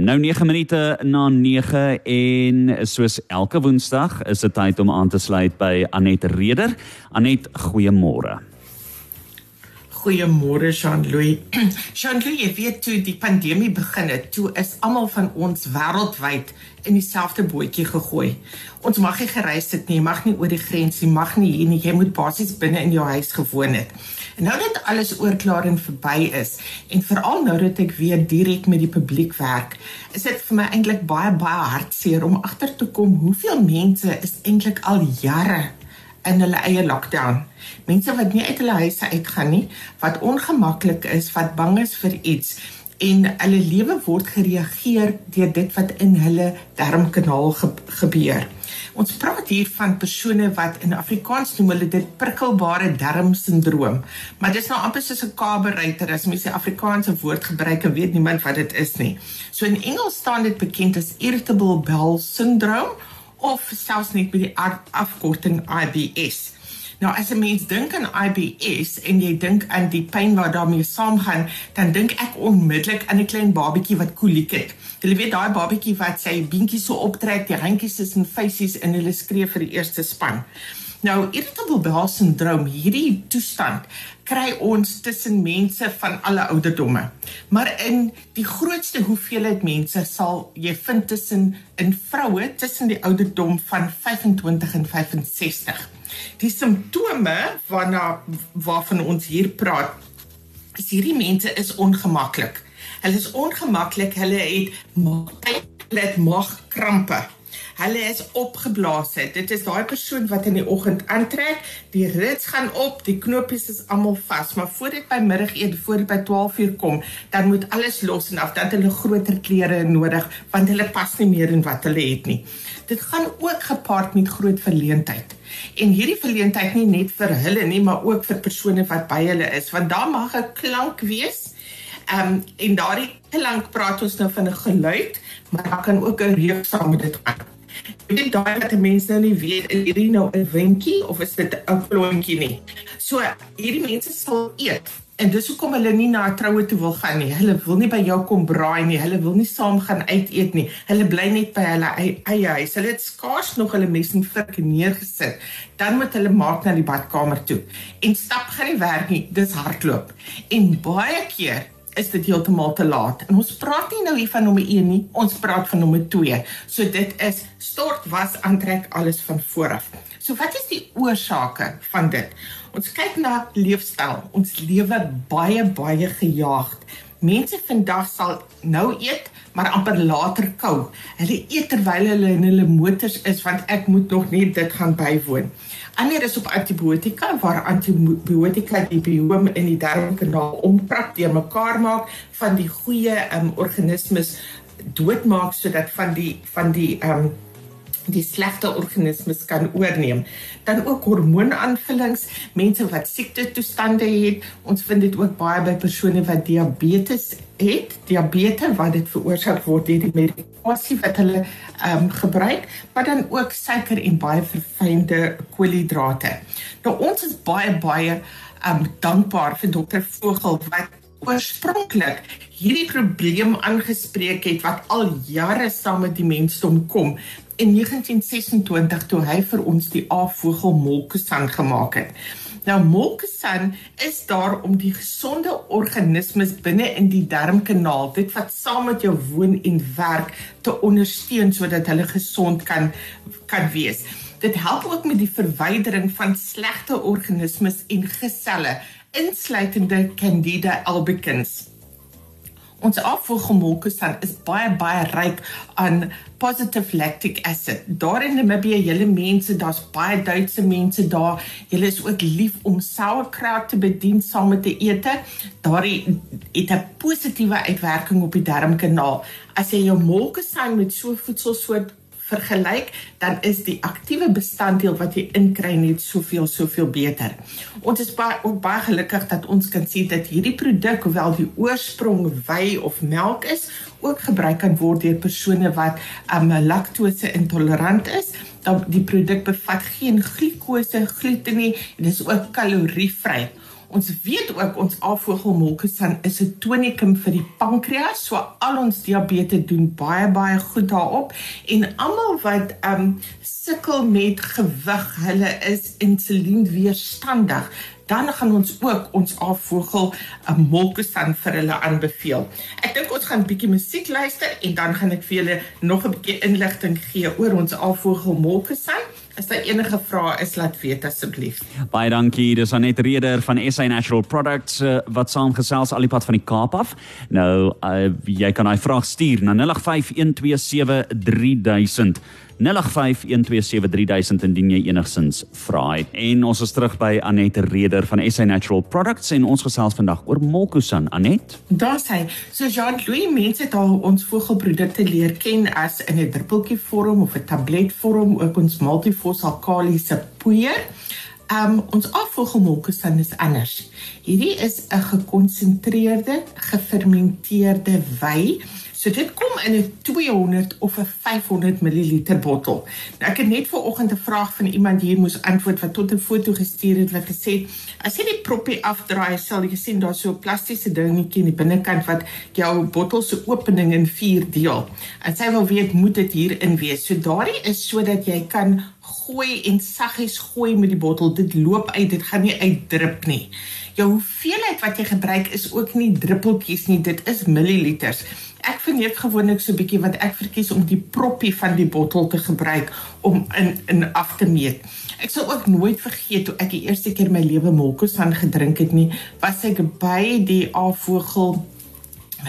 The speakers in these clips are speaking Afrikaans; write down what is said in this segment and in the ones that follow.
Nou 9 minute na 9 en soos elke Woensdag is dit tyd om aan te sluit by Anet Reder. Anet, goeiemôre. Goeiemôre Jean-Louis. Jean-Louis, jy weet toe die pandemie begin het, toe is almal van ons wêreldwyd in dieselfde bootjie gegooi. Ons mag nie gereis het nie, mag nie oor die grens nie, mag nie hier nie. Jy moet basies binne in jou huis gewoon het. En nou dat alles oorklaar en verby is en veral nou dat ek weer direk met die publiek werk, is dit vir my eintlik baie baie hartseer om agter te kom hoeveel mense is eintlik al jare in hulle eie lockdown. Mense wat nie uit hulle huise uitgaan nie, wat ongemaklik is, wat bang is vir iets en hulle lewe word gereageer deur dit wat in hulle darmkanaal ge gebeur. Ons praat hier van persone wat in Afrikaans noem hulle dit prikkelbare darmsindroom. Maar dit is nou amper soos 'n kaberuiter as mens die Afrikaanse woord gebruik en weet niemand wat dit is nie. So in Engels staan dit bekend as irritable bowel syndrome of selfs net met die afkorting IBS. Nou as 'n mens dink aan IBS en jy dink aan die pyn wat daarmee saamgaan, dan dink ek onmiddellik aan 'n klein babatjie wat koliek het. Jy weet daai babatjie wat sy beentjies so optrek, die handjies is in feesies en hulle skree vir die eerste span. Nou irritable bowel syndroom, hierdie toestand kry ons tussen mense van alle ouderdomme. Maar in die grootste hoeveelheid mense sal jy vind tussen in vroue tussen die ouderdom van 25 en 65. Die simptome waarna waarvan ons hier praat, is hierdie mense is ongemaklik. Hulle is ongemaklik, hulle het maagpyn, hulle het maagkrampe. Hulle is opgeblaas. Dit is daai persoon wat in die oggend aantrek, die rits gaan op, die knopies is almal vas, maar voor dit by middagete, voor dit by 12uur kom, dan moet alles los en af, dan het hulle groter klere nodig want hulle pas nie meer in wat hulle het nie. Dit gaan ook gepaard met groot verleentheid. En hierdie verleentheid nie net vir hulle nie, maar ook vir persone wat by hulle is, want daar mag 'n klank wees. Ehm um, en daardie klank praat ons nou van 'n geluid, maar daar kan ook 'n reuk saam met dit gaan. Jy weet daai wat mense nou nie weet is hierdie nou 'n windjie of is dit 'n klontjie nie. So hierdie mense sal eet en dis hoekom hulle nie na 'n troue toe wil gaan nie. Hulle wil nie by jou kom braai nie. Hulle wil nie saam gaan uit eet nie. Hulle bly net by hulle eie huis. Hulle het skaars nog hulle mes en vurk neergesit. Dan moet hulle maak na die badkamer toe. En stap gaan nie werk nie. Dis hardloop. En baie keer is dit heeltemal te laat. En ons praat nie nou hier van nommer 1 nie, ons praat van nommer 2. So dit is stort was aantrek alles van vooraf. So wat is die oorsake van dit? Ons kyk na leefstyl. Ons lewe baie baie gejaagd. Mense vandag sal nou eet, maar amper later kou. Hulle eet terwyl hulle in hulle motors is want ek moet nog net dit gaan bywoon. Ander is op antibiotika waar antibiotika die biome in die darmkanaal omprak deur mekaar maak van die goeie um, organismes doodmaak sodat van die van die um, die slegte organismes kan oorneem. Dan ook hormoonaanvullings, mense wat siekte toestande het. Ons vind dit ook baie by persone wat diabetes het, diabetes wat dit veroorsaak word deur die medikasie wat hulle ehm um, gebruik, maar dan ook suiker en baie verfynde koolhidrate. Nou ons is baie baie ehm um, dankbaar vir dokter Vogel wat oorspronklik hierdie probleem aangespreek het wat al jare saam met die mensdom kom in 1926 toe hy vir ons die A-vogel molkesan gemaak het. Nou molkesan is daar om die gesonde organismes binne in die darmkanaal, dit wat saam met jou woon en werk, te ondersteun sodat hulle gesond kan kan wees. Dit help ook met die verwydering van slegte organismes en geselle, insluitende Candida albicans. Ons afvoergemolkesan is baie baie ryk aan positive lactic acid. Daar in Namibië, julle mense, daar's baie Duitse mense daar. Julle is ook lief om sauerkraut te bedien saam met te ete. Daar het 'n positiewe uitwerking op die darmkanaal. As jy jou molkesan met so voedselsoort vergelyk, dan is die aktiewe bestanddeel wat jy inkry net soveel soveel beter. Ons is baie ook baie gelukkig dat ons kan sien dat hierdie produk, hoewel die oorsprong wei of melk is, ook gebruik kan word deur persone wat um, laktose intolerant is. Dan die produk bevat geen glikose, gluten nie en dis ook kalorievry. Ons weet ook ons afvogelmolkesan is 'n tonikum vir die pankreas, so al ons diabetes doen baie baie goed daarop en almal wat ehm um, sukkel met gewig, hulle is insulienweerstandig dan gaan ons ook ons afvogel 'n molkesan vir hulle aanbeveel. Ek dink ons gaan 'n bietjie musiek luister en dan gaan ek vir julle nog 'n bietjie inligting gee oor ons afvogel molkesan. As daar enige vrae is, laat weet asseblief. Baie dankie. Dis Anet Reder van SA Natural Products uh, wat saamgesels al die pad van die Kaap af. Nou, uh, jy kan daai vraag stuur na 0851273000. 0851273000 indien jy enigsins vra het. En ons is terug by Anet Reder van SA Natural Products en ons gesels vandag oor Molkusan. Anet? Daar sê, so Jean-Louis mense het al ons vogelprodukte leer ken as in 'n druppeltjie vorm of 'n tablet vorm, ook ons multifos alkaliese poeier. Um ons afvogelmolkusan is anders. Hierdie is 'n gekonsentreerde, gefermenteerde wy So dit kom in 'n 200 of 'n 500 ml bottel. Nou ek het net ver oggend 'n vraag van iemand hier moes antwoord wat tot 'n foto gestuur het wat gesê het as jy die proppie afdraai sal jy sien daar's so 'n plastiese dingetjie in die binnekant wat jou bottel se opening in 4 deel. En sy wil weet moet dit hierin wees. So daardie is sodat jy kan gooi en saggies gooi met die bottel. Dit loop uit, dit gaan nie uitdrup nie. Jou hoeveelheid wat jy gebruik is ook nie druppeltjies nie, dit is milliliters. Ek verneem gewoonlik so 'n bietjie wat ek verkies om die proppie van die bottel te gebruik om in in af te meet. Ek sal ook nooit vergeet toe ek die eerste keer my lewe molkos van gedrink het nie, was ek by die afvogel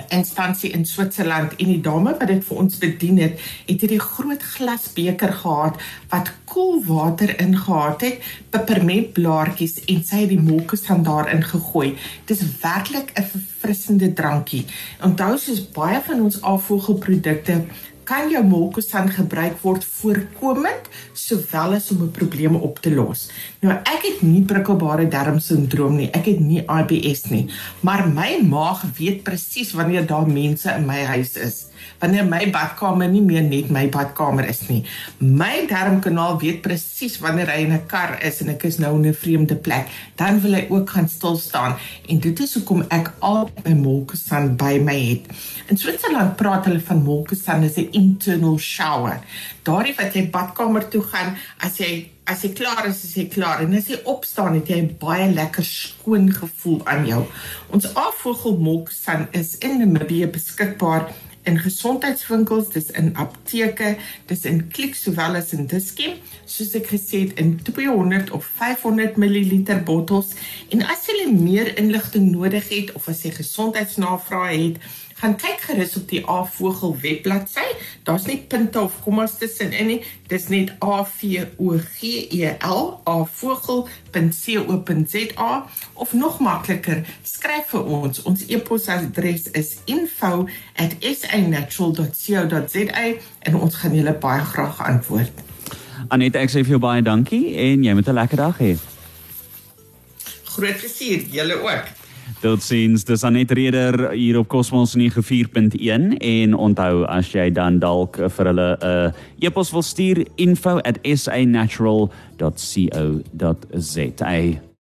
instansie in Switserland en die dame wat dit vir ons bedien het, het hierdie groot glasbeker gehad wat koelwater ingehaat het, pepermentblaartjies en sy het die molkes van daarin gegooi. Dit is werklik 'n verfrissende drankie. Onthou soos baie van ons afvoerprodukte kan jou molkosan gebruik word voorkomend sowel as om 'n probleem op te los. Nou ek het nie prikkelbare darmsindroom nie. Ek het nie IBS nie, maar my maag weet presies wanneer daar mense in my huis is wanneer my badkamer nie meer net my badkamer is nie. My darmkanaal weet presies wanneer hy in 'n kar is en ek is nou in 'n vreemde plek, dan wil hy ook gaan stil staan en dit is hoekom ek al my molkesan by my het. In Switserland praat hulle van molkesan as 'n internal shower. Daardie wat jy badkamer toe gaan as jy as jy klaar is, is jy klaar en as jy opstaan het jy 'n baie lekker skoon gevoel aan jou. Ons afvogelmolkesan is in Namibië beskikbaar in gesondheidswinkels, dis in apteke, dis in Clicks sowel as in Dischem, soos ek gesê het in 200 of 500 ml bottels. En as jy meer inligting nodig het of as jy gesondheidsnavrae het, gaan kyk gerus op die Avogel webbladsy. Daar's nie punte of kommas tussenin nie. Dis net A V O G E L avogel.co.za of nog makliker, skryf vir ons. Ons e-posadres is info@sanatural.co.za en ons gaan julle baie graag antwoord. Anet, ek sê vir jou baie dankie en jy moet 'n lekker dag hê. Groot plesier, julle ook. Tot sins, dis Anet Reder hier op Cosmos 94.1 en onthou as jy dan dalk vir hulle 'n uh, e-pos wil stuur info@sanatural.co.za.